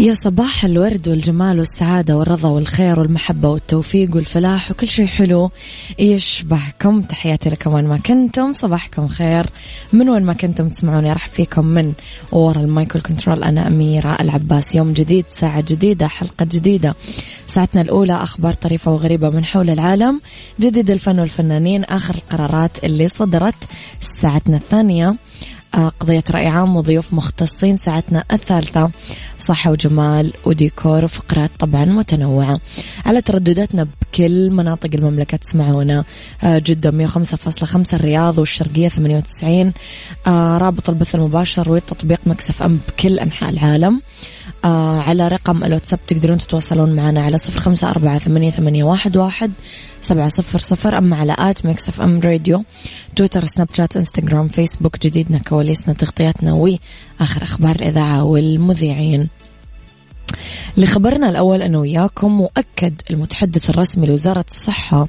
يا صباح الورد والجمال والسعادة والرضا والخير والمحبة والتوفيق والفلاح وكل شيء حلو يشبهكم. تحياتي لكم وين ما كنتم. صباحكم خير. من وين ما كنتم تسمعوني راح فيكم من ورا المايكل كنترول أنا أميرة العباس. يوم جديد ساعة جديدة حلقة جديدة. ساعتنا الأولى أخبار طريفة وغريبة من حول العالم. جديد الفن والفنانين آخر القرارات اللي صدرت ساعتنا الثانية. قضية رأي عام وضيوف مختصين ساعتنا الثالثة صحة وجمال وديكور وفقرات طبعا متنوعة. على تردداتنا بكل مناطق المملكة تسمعونا. آه، جدة 105.5 الرياض والشرقية 98 آه، رابط البث المباشر وتطبيق Mix FM بكل أنحاء العالم. آه على رقم الواتساب تقدرون تتواصلون معنا على صفر خمسة أربعة ثمانية, ثمانية واحد, واحد سبعة صفر صفر أما على at Mix FM Radio تويتر سناب شات إنستغرام فيسبوك جديدنا كواليسنا تغطياتنا وآخر أخبار الإذاعة والمذيعين. لخبرنا الأول أنه وياكم مؤكد المتحدث الرسمي لوزارة الصحة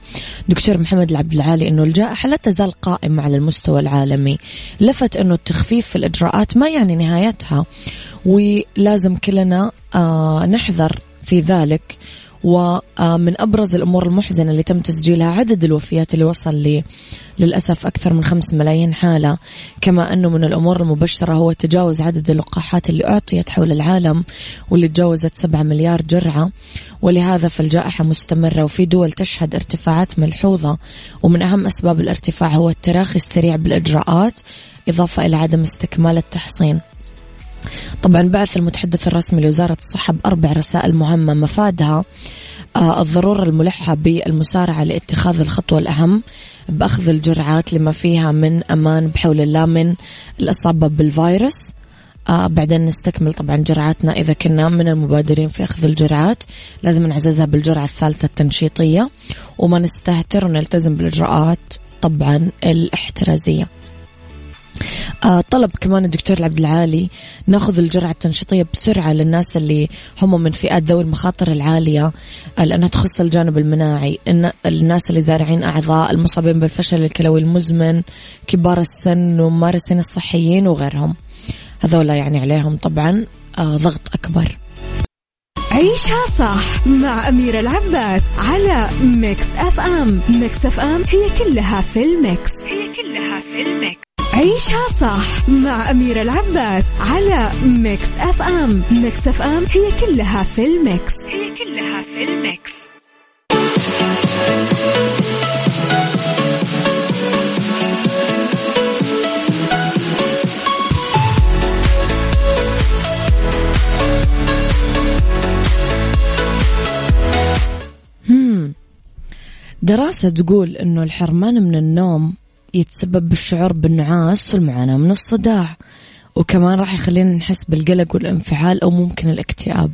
دكتور محمد العبد العالي أنه الجائحة لا تزال قائمة على المستوى العالمي. لفت أنه التخفيف في الإجراءات ما يعني نهايتها. ولازم كلنا آه نحذر في ذلك. ومن أبرز الأمور المحزنة اللي تم تسجيلها عدد الوفيات اللي وصل لي للأسف أكثر من خمس ملايين حالة. كما أنه من الأمور المبشرة هو تجاوز عدد اللقاحات اللي أعطيت حول العالم واللي تجاوزت سبعة مليار جرعة. ولهذا فالجائحة مستمرة وفي دول تشهد ارتفاعات ملحوظة. ومن أهم أسباب الارتفاع هو التراخي السريع بالإجراءات إضافة إلى عدم استكمال التحصين. طبعا بعث المتحدث الرسمي لوزارة الصحة بأربع رسائل مهمة. مفادها آه، الضرورة الملحة بالمسارعة لاتخاذ الخطوة الأهم بأخذ الجرعات لما فيها من أمان بحول الله من الإصابة بالفيروس. آه بعدين نستكمل طبعا جرعاتنا. إذا كنا من المبادرين في أخذ الجرعات لازم نعززها بالجرعة الثالثة التنشيطية. وما نستهتر ونلتزم بالإجراءات طبعا الاحترازية. طلب كمان الدكتور عبد العالي ناخذ الجرعة التنشيطية بسرعة للناس اللي هم من فئات ذوي المخاطر العالية آه لأنها تخص الجانب المناعي إن الناس اللي زارعين أعضاء المصابين بالفشل الكلوي المزمن كبار السن وممارسين الصحيين وغيرهم. هذولا يعني عليهم طبعا آه ضغط أكبر. عيشها صح مع أميرة العباس على Mix FM Mix FM هي كلها في ال mix. هي كلها في ال mix. عيشها صح مع أميرة العباس على Mix FM. Mix FM هي كلها في ال mix. هي كلها في ال mix. دراسة تقول أنه الحرمان من النوم يتسبب بالشعور بالنعاس والمعاناة من الصداع. وكمان راح يخلينا نحس بالقلق والانفعال أو ممكن الاكتئاب.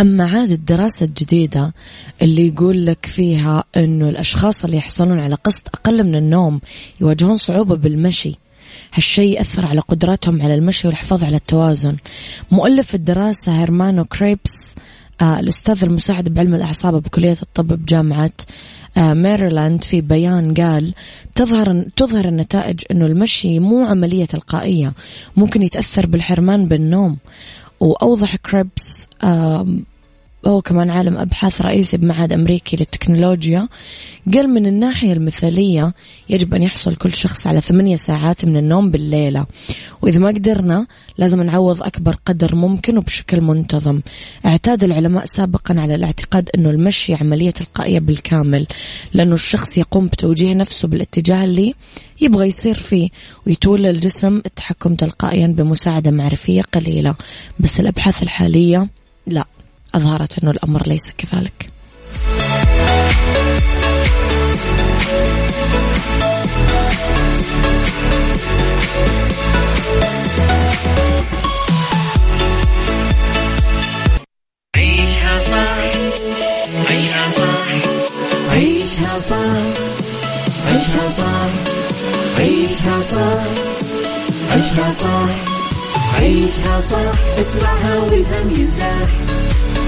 أما عاد الدراسة الجديدة اللي يقول لك فيها أنه الأشخاص اللي يحصلون على قسط أقل من النوم يواجهون صعوبة بالمشي. هالشيء يأثر على قدراتهم على المشي والحفاظ على التوازن. مؤلف الدراسة هيرمانو كريبس الأستاذ المساعد بعلم الأعصاب بكلية الطب بجامعة آه ميريلاند في بيان قال تظهر تظهر النتائج أنه المشي مو عملية تلقائية ممكن يتأثر بالحرمان بالنوم. وأوضح كريبس آه هو كمان عالم أبحاث رئيسي بمعهد أمريكي للتكنولوجيا قال من الناحية المثالية يجب أن يحصل كل شخص على ثمانية ساعات من النوم بالليلة. وإذا ما قدرنا لازم نعوض أكبر قدر ممكن وبشكل منتظم. اعتاد العلماء سابقا على الاعتقاد أنه المشي عملية تلقائية بالكامل لأنه الشخص يقوم بتوجيه نفسه بالاتجاه اللي يبغى يصير فيه ويتولى الجسم التحكم تلقائيا بمساعدة معرفية قليلة. بس الأبحاث الحالية لا. أظهرت أنه الأمر ليس كذلك. عيشها صح عيشها صح عيشها صح عيشها صح عيشها صح عيشها صح عيشها صح اسمعها والهم ينزاح.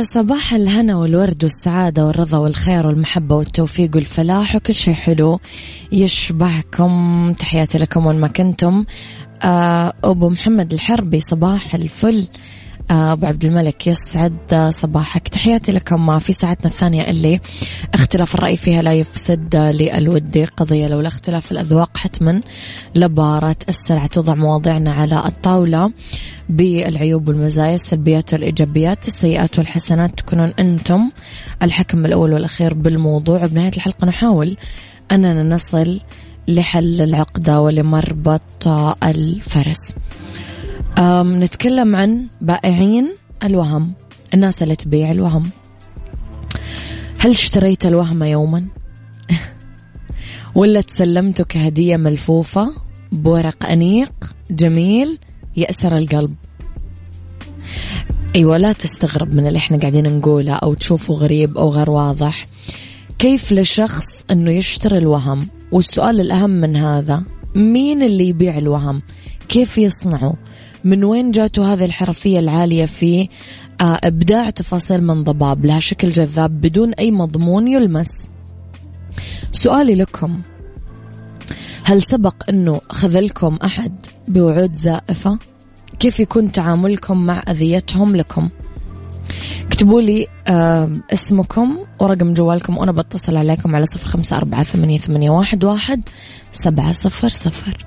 يا صباح الهنا والورد والسعادة والرضا والخير والمحبة والتوفيق والفلاح وكل شيء حلو يشبهكم. تحياتي لكم وين ما كنتم. آه، أبو محمد الحربي صباح الفل. أبو عبد الملك يسعد صباحك. تحياتي لكم في ساعتنا الثانية اللي اختلاف الرأي فيها لا يفسد للود قضية لولا اختلاف الأذواق حتما لبارة السلعة توضع مواضيعنا على الطاولة بالعيوب والمزايا السلبيات والإيجابيات السيئات والحسنات. تكونون أنتم الحكم الأول والأخير بالموضوع. بنهاية الحلقة نحاول أننا نصل لحل العقدة ولمربط الفرس. نتكلم عن بائعين الوهم. الناس اللي تبيع الوهم. هل اشتريت الوهم يوما؟ ولا تسلمته كهدية ملفوفة بورق أنيق جميل يأسر القلب؟ أيوة لا تستغرب من اللي إحنا قاعدين نقوله أو تشوفه غريب أو غير واضح. كيف لشخص أنه يشتري الوهم؟ والسؤال الأهم من هذا مين اللي يبيع الوهم؟ كيف يصنعه؟ من وين جاته هذه الحرفية العالية في آه، إبداع تفاصيل من ضباب؟ لها شكل جذاب بدون أي مضمون يلمس. سؤالي لكم هل سبق أنه خذلكم أحد بوعود زائفة؟ كيف يكون تعاملكم مع أذيتهم لكم؟ اكتبوا لي آه اسمكم ورقم جوالكم وأنا بتصل عليكم على صفر خمسة أربعة ثمانية, واحد سبعة صفر صفر.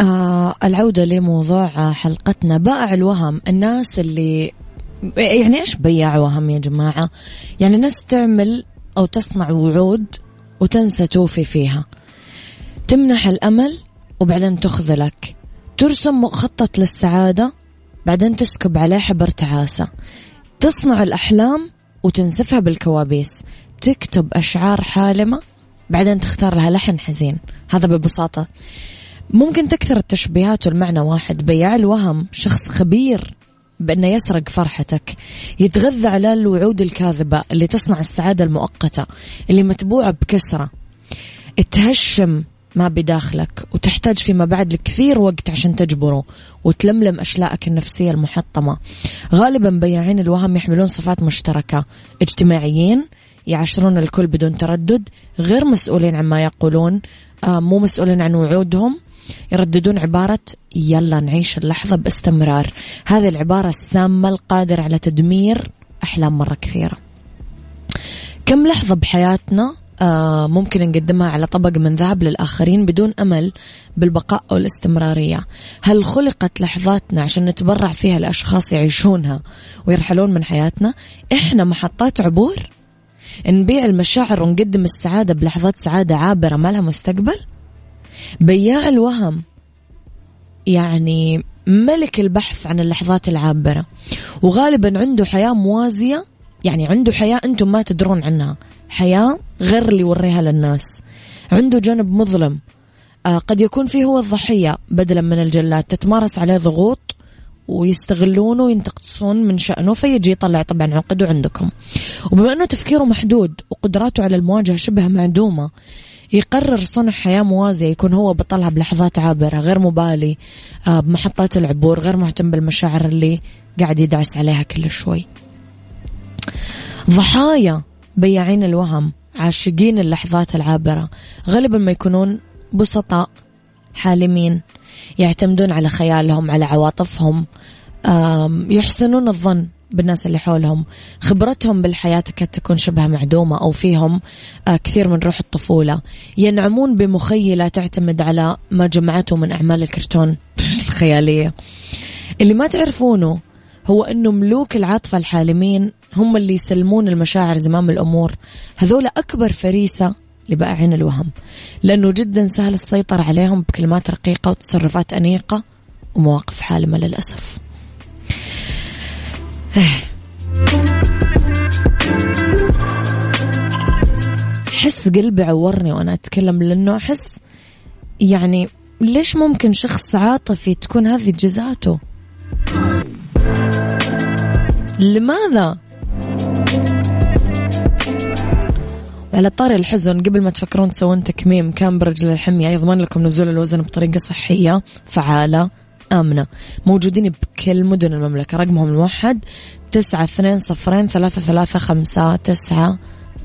آه العودة لموضوع حلقتنا. بائع الوهم. الناس اللي يعني إيش بياع وهم يا جماعة؟ يعني ناس تعمل أو تصنع وعود وتنسى توفي فيها. تمنح الأمل وبعدين تخذلك ترسم مخطط للسعادة بعدين تسكب عليه حبر تعاسة. تصنع الأحلام وتنسفها بالكوابيس. تكتب أشعار حالمة بعدين تختار لها لحن حزين. هذا ببساطة. ممكن تكثر التشبيهات والمعنى واحد. بياع الوهم شخص خبير بأنه يسرق فرحتك يتغذى على الوعود الكاذبة اللي تصنع السعادة المؤقتة اللي متبوعة بكسرة. تهشم ما بداخلك وتحتاج فيما بعد لكثير وقت عشان تجبره وتلملم أشلاءك النفسية المحطمة. غالبا بياعين الوهم يحملون صفات مشتركة. اجتماعيين يعاشرون الكل بدون تردد غير مسؤولين عما يقولون آه مو مسؤولين عن وعودهم. يرددون عبارة يلا نعيش اللحظة باستمرار. هذه العبارة السامة القادرة على تدمير أحلام مرة كثيرة. كم لحظة بحياتنا آه ممكن نقدمها على طبق من ذهب للآخرين بدون أمل بالبقاء أو الاستمرارية؟ هل خلقت لحظاتنا عشان نتبرع فيها لأشخاص يعيشونها ويرحلون من حياتنا؟ إحنا محطات عبور؟ نبيع المشاعر ونقدم السعادة بلحظات سعادة عابرة ما لها مستقبل؟ بياع الوهم. يعني ملك البحث عن اللحظات العابرة. وغالبا عنده حياة موازية. يعني عنده حياة أنتم ما تدرون عنها. حياة غير اللي يوريها للناس. عنده جانب مظلم. آه قد يكون فيه هو الضحية بدلا من الجلاد. تتمارس عليه ضغوط ويستغلونه وينتقصون من شأنه فيجي يطلع طبعا عقده عندكم. وبما أنه تفكيره محدود وقدراته على المواجهة شبه معدومة يقرر صنع حياة موازية يكون هو بطلها بلحظات عابرة غير مبالي آه، بمحطات العبور غير مهتم بالمشاعر اللي قاعد يدعس عليها كل شوي. ضحايا بياعين الوهم عاشقين اللحظات العابرة غالبا ما يكونون بسطاء حالمين يعتمدون على خيالهم على عواطفهم يحسنون الظن. بالناس اللي حولهم. خبرتهم بالحياة تكاد تكون شبه معدومة أو فيهم آه، كثير من روح الطفولة. ينعمون بمخيلة تعتمد على ما جمعته من أعمال الكرتون الخيالية. اللي ما تعرفونه هو أنه ملوك العاطفة الحالمين هم اللي يسلمون المشاعر زمام الأمور. هذول أكبر فريسة لبائعين الوهم لأنه جدا سهل السيطرة عليهم بكلمات رقيقة وتصرفات أنيقة ومواقف حالمة للأسف. حس قلبي عورني وأنا أتكلم لأنه أحس يعني ليش ممكن شخص عاطفي تكون هذه جزاته؟ لماذا؟ على طاري الحزن قبل ما تفكرون تسوون تكميم كامبريدج للحمية يضمن لكم نزول الوزن بطريقة صحية فعالة. آمنة. موجودين بكل مدن المملكة. رقمهم الموحد تسعة اثنين صفرين ثلاثة ثلاثة خمسة تسعة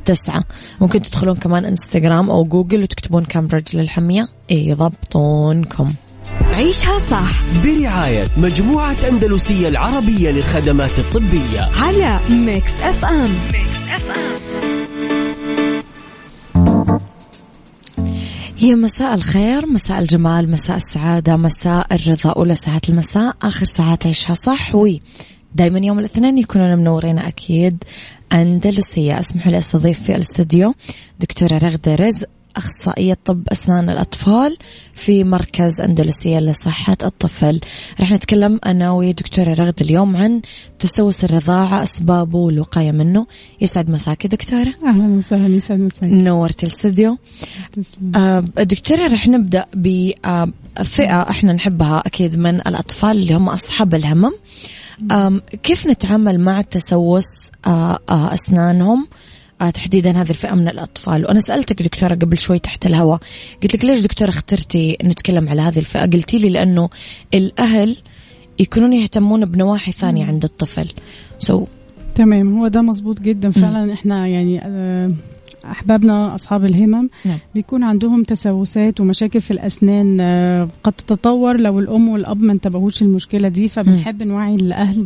تسعة. ممكن تدخلون كمان إنستغرام أو جوجل وتكتبون كامبريدج للحمية. يضبطونكم. عيشها صح. برعاية مجموعة أندلسية العربية للخدمات الطبية. على Mix FM Mix يا مساء الخير مساء الجمال مساء السعادة مساء الرضا أولى ساعات المساء آخر ساعات عيشها صح ودايما يوم الاثنين يكونون منورين أكيد أندلسية. أسمحوا لي أستضيف في الاستوديو دكتورة رغدة رزق أخصائية طب أسنان الأطفال في مركز أندلسية لصحة الطفل. رح نتكلم أنا ودكتورة رغد اليوم عن تسوس الرضاعة أسبابه والوقاية منه. يسعد مساكي دكتورة. أهلا وسهلا يسعد مساكي. نورتي الاستديو آه دكتورة رح نبدأ بفئة إحنا نحبها أكيد من الأطفال اللي هم أصحاب الهمم. كيف نتعامل مع تسوس آه آه أسنانهم؟ آه تحديدا هذه الفئة من الأطفال. وأنا سألتك دكتورة قبل شوي تحت الهواء قلت لك ليش دكتورة اخترتي نتكلم على هذه الفئة؟ قلتي لي لأنه الأهل يكونون يهتمون بنواحي ثانية عند الطفل. سو so, تمام هو ده مظبوط جدا. فعلا إحنا يعني آه، أحبابنا أصحاب الهمم نعم. بيكون عندهم تسوسات ومشاكل في الأسنان آه، قد تتطور لو الأم والأب ما انتبهوش المشكلة دي فبنحب نوعي الأهل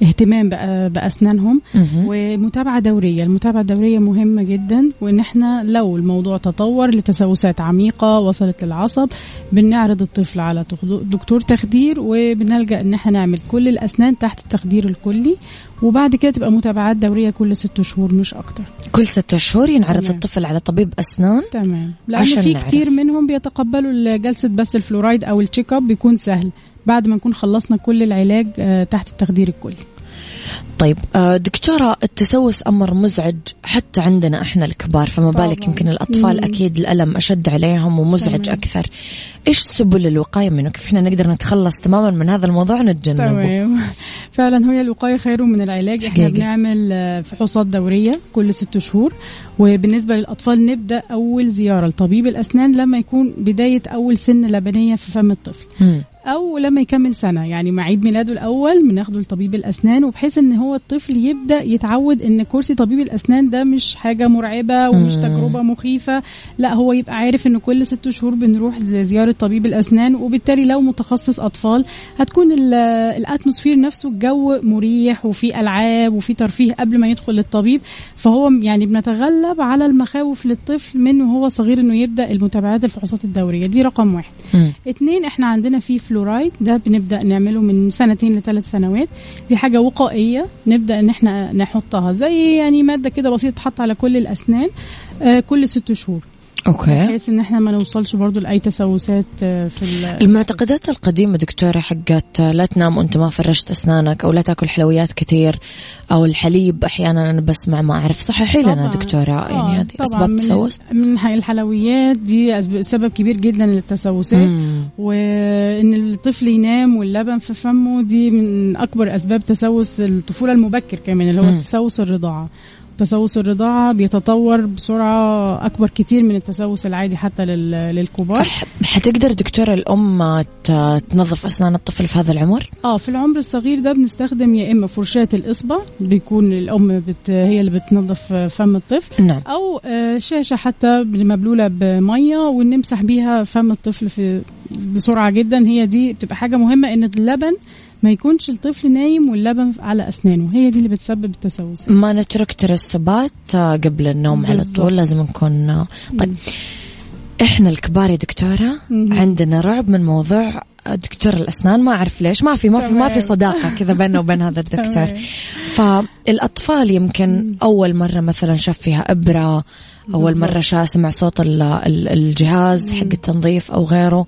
بالاهتمام بأسنانهم. ومتابعة دورية. المتابعة الدورية مهمة جدا وإن إحنا لو الموضوع تطور لتسوسات عميقة وصلت للعصب بنعرض الطفل على دكتور تخدير وبنلجأ إن إحنا نعمل كل الأسنان تحت التخدير الكلي وبعد كده تبقى متابعات دورية كل ست شهور مش أكتر. كل ست شهور ينعرض تمام. الطفل على طبيب أسنان؟ تمام. لأنه في نعرف. كتير منهم بيتقبلوا جلسه بس الفلورايد أو ال check up بيكون سهل. بعد ما نكون خلصنا كل العلاج آه، تحت التخدير الكلي. طيب آه، دكتورة التسوس أمر مزعج حتى عندنا إحنا الكبار فما بالك يمكن الأطفال مم. أكيد الألم أشد عليهم ومزعج تمام. أكثر. إيش سبل الوقاية منه؟ كيف إحنا نقدر نتخلص تماما من هذا الموضوع ونتجنبه تمام. فعلا هي الوقاية خير من العلاج. إحنا حقيقي. بنعمل آه، فحوصات دورية كل ست شهور. وبالنسبة للأطفال نبدأ أول زيارة لطبيب الأسنان لما يكون بداية أول سن لبنية في فم الطفل. مم. أو لما يكمل سنة. يعني مع عيد ميلاده الأول بناخده لطبيب الأسنان وبحيث إن هو الطفل يبدأ يتعود إن كرسي طبيب الأسنان ده مش حاجة مرعبة ومش تجربة مخيفة. لا هو يبقى عارف إن كل ست شهور بنروح لزيارة طبيب الأسنان وبالتالي لو متخصص أطفال هتكون ال atmosphere نفسه الجو مريح وفي ألعاب وفي ترفيه قبل ما يدخل للطبيب. فهو يعني بنتغلب على المخاوف للطفل من وهو صغير إنه يبدأ المتابعات الفحوصات الدورية. دي رقم واحد. اثنين إحنا عندنا في فلورايد ده بنبدأ نعمله من سنتين لثلاث سنوات. دي حاجة وقائية. نبدأ إن إحنا نحطها زي يعني مادة كده بسيطة تحط على كل الأسنان آه كل ست شهور. أوكي. بحيث إن إحنا ما نوصلش برضو لأي تسوسات آه، في المعتقدات القديمة دكتورة حقت لا تنام وأنت ما فرشت أسنانك أو لا تأكل حلويات كثير أو الحليب أحيانا أنا بسمع ما أعرف. صححي لنا دكتورة يعني هذه اسباب تسوس. من الحلويات دي سبب كبير جدا للتسوسات. وإن الطفل ينام واللبن في فمه دي من أكبر أسباب تسوس الطفولة المبكر كمان اللي هو تسوس الرضاعة. تسوس الرضاعة بيتطور بسرعة أكبر كتير من التسوس العادي حتى للكبار حتقدر دكتورة الأم تنظف أسنان الطفل في هذا العمر؟ آه في العمر الصغير ده بنستخدم يا إما فرشاة الإصبع بيكون الأم بت هي اللي بتنظف فم الطفل نعم. أو آه، شاشة حتى مبلولة بمية ونمسح بيها فم الطفل في بسرعة جدا. هي دي بتبقى حاجة مهمة إن اللبن ما يكونش الطفل نايم واللبن على أسنانه. هي دي اللي بتسبب التسوس. ما نترك ترسبات قبل النوم على طول. لازم نكون طيب. إحنا الكبار يا دكتورة عندنا رعب من موضوع دكتور الأسنان ما أعرف ليش ما في ما في ما في صداقة كذا بيننا وبين هذا الدكتور. فالأطفال يمكن أول مرة مثلا شاف فيها إبرة أول مرة شاف سمع صوت الجهاز حق التنظيف أو غيره.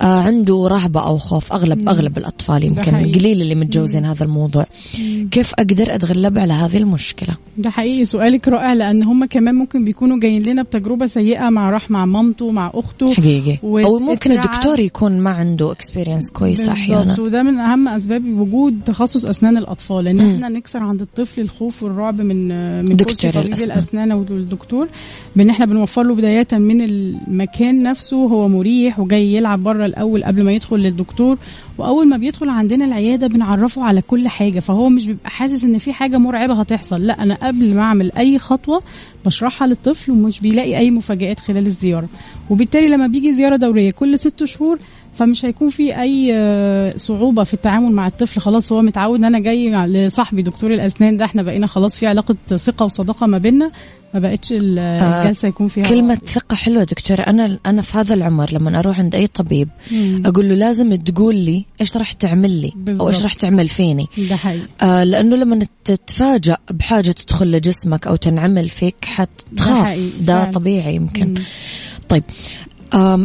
عنده رهبة أو خوف. أغلب مم. أغلب الأطفال يمكن قليل اللي متجوزين هذا الموضوع. مم. كيف أقدر أتغلب على هذه المشكلة؟ ده حقيقي. سؤالك رائع لأن هم كمان ممكن بيكونوا جايين لنا بتجربة سيئة مع راح مع مامته مع أخته. حقيقي. أو ممكن الدكتور يكون ما عنده اكسبيرينس كويسة أحيانا. وده من أهم أسباب وجود تخصص أسنان الأطفال إن إحنا نكسر عند الطفل الخوف والرعب من من دكتور الأسنان, الأسنان والدكتور بإن إحنا بنوفر له بداية من المكان نفسه هو مريح وجاي يلعب بره الأول قبل ما يدخل للدكتور وأول ما بيدخل عندنا العيادة بنعرفه على كل حاجة فهو مش بيبقى حاسس إن في حاجة مرعبة هتحصل لا أنا قبل ما أعمل أي خطوة بشرحها للطفل ومش بيلاقي أي مفاجآت خلال الزيارة. وبالتالي لما بيجي زيارة دورية كل ست شهور فمش هيكون في أي آه، صعوبة في التعامل مع الطفل. خلاص هو متعود إن أنا جاي لصاحبي دكتور الأسنان ده. إحنا بقينا خلاص في علاقة ثقة وصداقة ما بيننا. ما بقتش آه، الجلسة يكون فيها كلمة ثقة حلوة دكتورة. أنا أنا في هذا العمر لما أروح عند أي طبيب مم. أقول له لازم تقول لي إيش راح تعمل لي بالزبط. أو إيش راح تعمل فيني. ده حقيقي. آه لأنه لما تتفاجأ بحاجة تدخل لجسمك أو تنعمل فيك حتخاف. ده, ده طبيعي يمكن. مم. طيب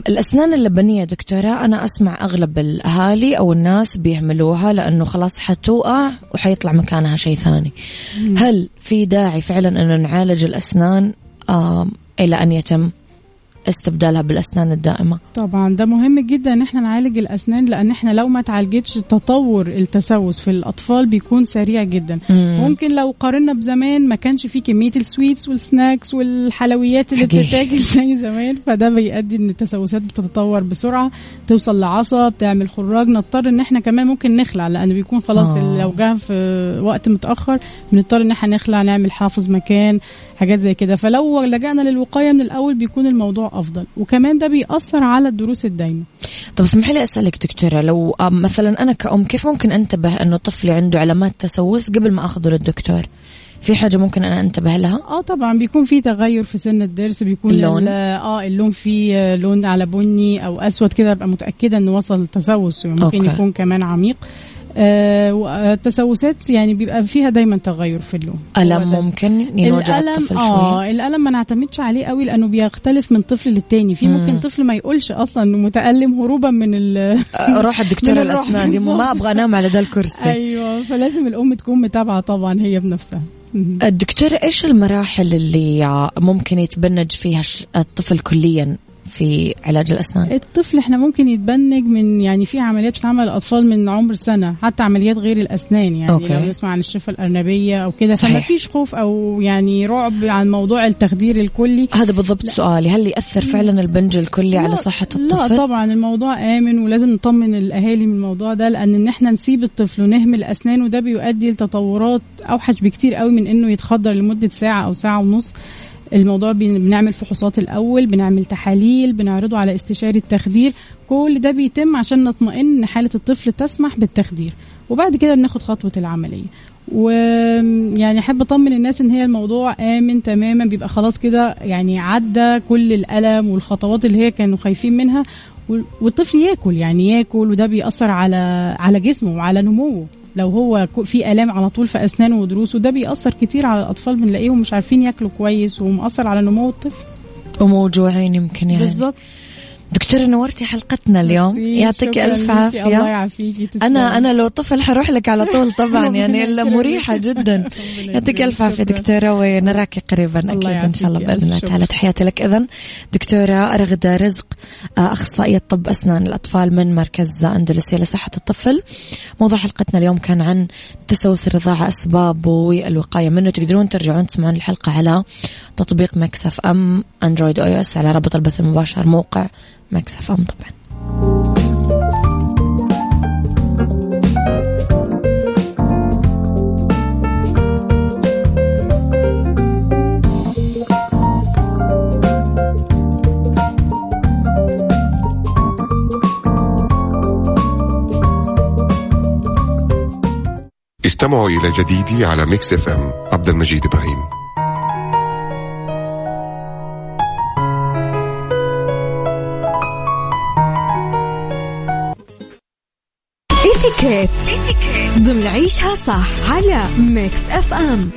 الأسنان اللبنية دكتورة أنا أسمع أغلب الأهالي أو الناس بيعملوها لأنه خلاص حتوقع وحيطلع مكانها شيء ثاني. هل في داعي فعلا أنه نعالج الأسنان؟ إلى أن يتم؟ استبدالها بالأسنان الدائمة. طبعا ده مهم جدا إن إحنا نعالج الأسنان لأن إحنا لو ما تعالجتش تطور التسوس في الأطفال بيكون سريع جدا. مم. ممكن لو قارنا بزمان ما كانش في كمية ال sweets وال snacks والحلويات اللي بتتاكل زي زمان فده بيؤدي إن التسوسات بتتطور بسرعة. توصل لعصب تعمل خراج. نضطر إن إحنا كمان ممكن نخلع لأن بيكون خلاص آه. لو جه في وقت متأخر. بنضطر إن إحنا نخلع نعمل حافظ مكان حاجات زي كده. فلو لجأنا للوقاية من الأول بيكون الموضوع أفضل. وكمان ده بيأثر على الضروس الدايمة. طب اسمحي لي أسألك دكتورة لو مثلا أنا كأم كيف ممكن أنتبه إنه طفلي عنده علامات تسوس قبل ما أخذه للدكتور؟ في حاجة ممكن أنا أنتبه لها؟ آه طبعا بيكون في تغير في سن الضرس بيكون اللون آه اللون فيه لون على بني أو أسود كده أبقى متأكدة إنه وصل تسوس ممكن okay. يكون كمان عميق. آه التسوسات يعني بيبقى فيها دايما تغير في اللون. ألم ممكن؟ ينوجع الطفل شوي آه الألم ما نعتمدش عليه قوي لأنه بيختلف من طفل للتاني. في ممكن طفل ما يقولش أصلا إنه متألم هروبا من ال آه، روح الدكتور الأسنان دي ما أبغى أنام على ذا الكرسي. أيوه فلازم الأم تكون متابعة طبعا هي بنفسها. الدكتورة إيش المراحل اللي ممكن يتبنج فيها الطفل كليا؟ في علاج الأسنان؟ الطفل إحنا ممكن يتبنج من يعني في عمليات بتتعمل الاطفال من عمر سنة حتى عمليات غير الأسنان يعني أوكي. لو يسمع عن الشفة الأرنبية أو كده فما فيش خوف أو يعني رعب عن موضوع التخدير الكلي هذا بالضبط لا. سؤالي هل يأثر فعلا البنج الكلي لا. على صحه الطفل؟ لا طبعا الموضوع آمن ولازم نطمن الأهالي من الموضوع ده لأن إن إحنا نسيب الطفل ونهمل اسنانه ده بيؤدي لتطورات أوحش بكتير قوي من إنه يتخدر لمدة ساعة أو ساعة ونص الموضوع بنعمل فحوصات الأول بنعمل تحاليل بنعرضه على استشاري التخدير. كل ده بيتم عشان نطمئن إن حالة الطفل تسمح بالتخدير. وبعد كده بناخد خطوة العملية. ويعني أحب أطمن الناس إن هي الموضوع آمن تماما بيبقى خلاص كده يعني عدى كل الألم والخطوات اللي هي كانوا خايفين منها. والطفل ياكل يعني ياكل وده بيأثر على على جسمه وعلى نموه. لو هو في آلام على طول في اسنانه وضروسه ده بيأثر كتير على الأطفال بنلاقيهم مش عارفين ياكلوا كويس ومأثر على نمو الطفل. وموجوعين يمكن يعني. بالظبط. دكتورة نورتي حلقتنا اليوم. يعطيك ألف عافية. الله يعافيك أنا أنا لو طفل حروح لك على طول طبعا يعني مريحة جدا. يعطيك ألف عافية دكتورة ونراك قريبا أكيد إن شاء الله بإذن الله تعالى تحياتي لك إذا دكتورة رغدة رزق آه، أخصائية طب أسنان الأطفال من مركز أندلسية لصحة الطفل. موضوع حلقتنا اليوم كان عن تسوس الرضاعة أسبابه والوقاية منه. تقدرون ترجعون تسمعون الحلقة على تطبيق مكسف أم أندرويد أو إس على رابط البث المباشر موقع اف أم طبعا. استمعوا إلى جديدي على Mix FM. عبد المجيد إبراهيم. اتيكيت ضمن عيشها صح على Mix FM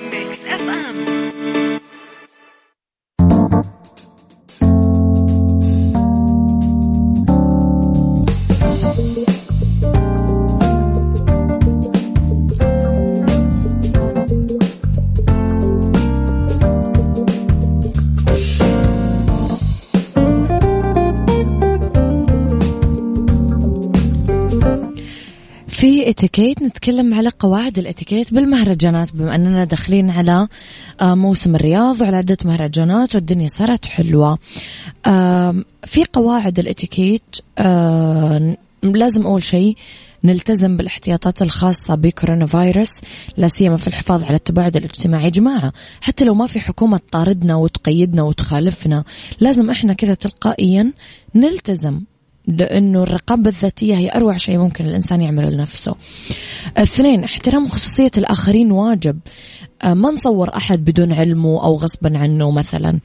اتيكيت نتكلم على قواعد الاتيكيت بالمهرجانات. بما أننا داخلين على آه، موسم الرياض وعلى عدة مهرجانات والدنيا صارت حلوة. في قواعد الاتيكيت لازم أول شيء نلتزم بالاحتياطات الخاصة بكورونا فيروس لا سيما في الحفاظ على التباعد الاجتماعي. جماعة حتى لو ما في حكومة تطاردنا وتقيدنا وتخالفنا لازم إحنا كذا تلقائيا نلتزم لأنه الرقابة الذاتية هي أروع شيء ممكن الإنسان يعمله لنفسه. اثنين احترام خصوصية الآخرين واجب. آه، ما نصور أحد بدون علمه أو غصبا عنه مثلا.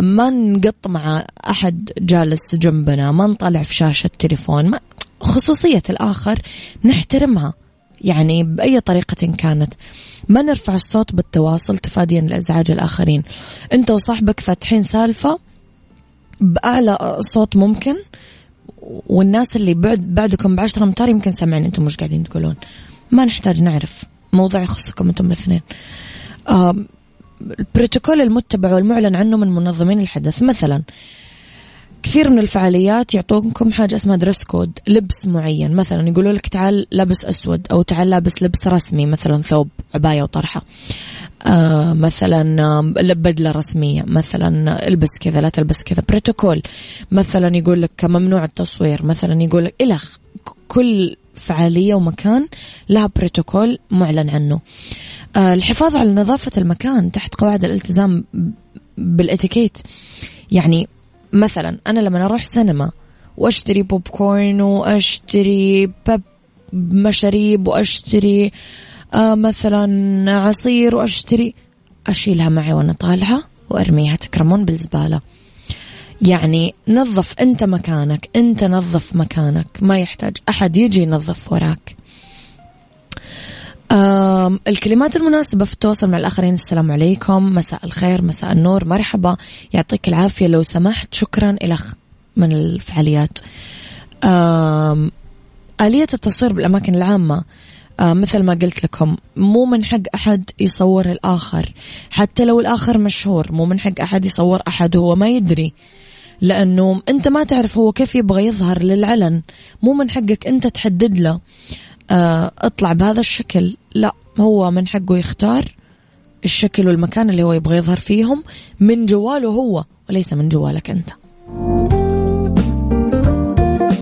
ما نقط مع أحد جالس جنبنا ما نطلع في شاشة تليفون ما خصوصية الآخر نحترمها يعني بأي طريقة كانت. ما نرفع الصوت بالتواصل تفاديا لإزعاج الآخرين. أنت وصاحبك فاتحين سالفة بأعلى صوت ممكن والناس اللي بعد بعدكم بعشرة أمتار يمكن سامعين أنتم مش قاعدين تقولون. ما نحتاج نعرف موضوع يخصكم أنتم الاثنين. البروتوكول المتبع والمعلن عنه من منظمين الحدث. مثلا كثير من الفعاليات يعطونكم حاجة اسمها درس كود لبس معين. مثلا يقولوا لك تعال لابس أسود أو تعال لابس لبس رسمي مثلا ثوب عباية وطرحة. آه مثلا بدلة رسمية. مثلا البس كذا لا تلبس كذا. بروتوكول مثلا يقول لك ممنوع التصوير. مثلا يقول لك إلخ كل فعالية ومكان لها بروتوكول معلن عنه. آه الحفاظ على نظافة المكان تحت قواعد الالتزام بالاتيكيت. يعني مثلا أنا لما أروح سينما وأشتري بوب كورن وأشتري بب مشاريب وأشتري آه مثلا عصير وأشتري أشيلها معي وأنا طالعة وأرميها تكرمون بالزبالة. يعني نظف أنت مكانك أنت نظف مكانك ما يحتاج أحد يجي ينظف وراك. الكلمات المناسبة في التواصل مع الآخرين السلام عليكم مساء الخير مساء النور مرحبا يعطيك العافية. لو سمحت شكرا إلخ من الفعاليات. آلية التصوير بالأماكن العامة. آه مثل ما قلت لكم مو من حق أحد يصور الآخر. حتى لو الآخر مشهور مو من حق أحد يصور أحد هو ما يدري. لأنه أنت ما تعرف هو كيف يبغى يظهر للعلن. مو من حقك أنت تحدد له. اطلع بهذا الشكل. لا هو من حقه يختار الشكل والمكان اللي هو يبغى يظهر فيهم من جواله هو وليس من جوالك أنت.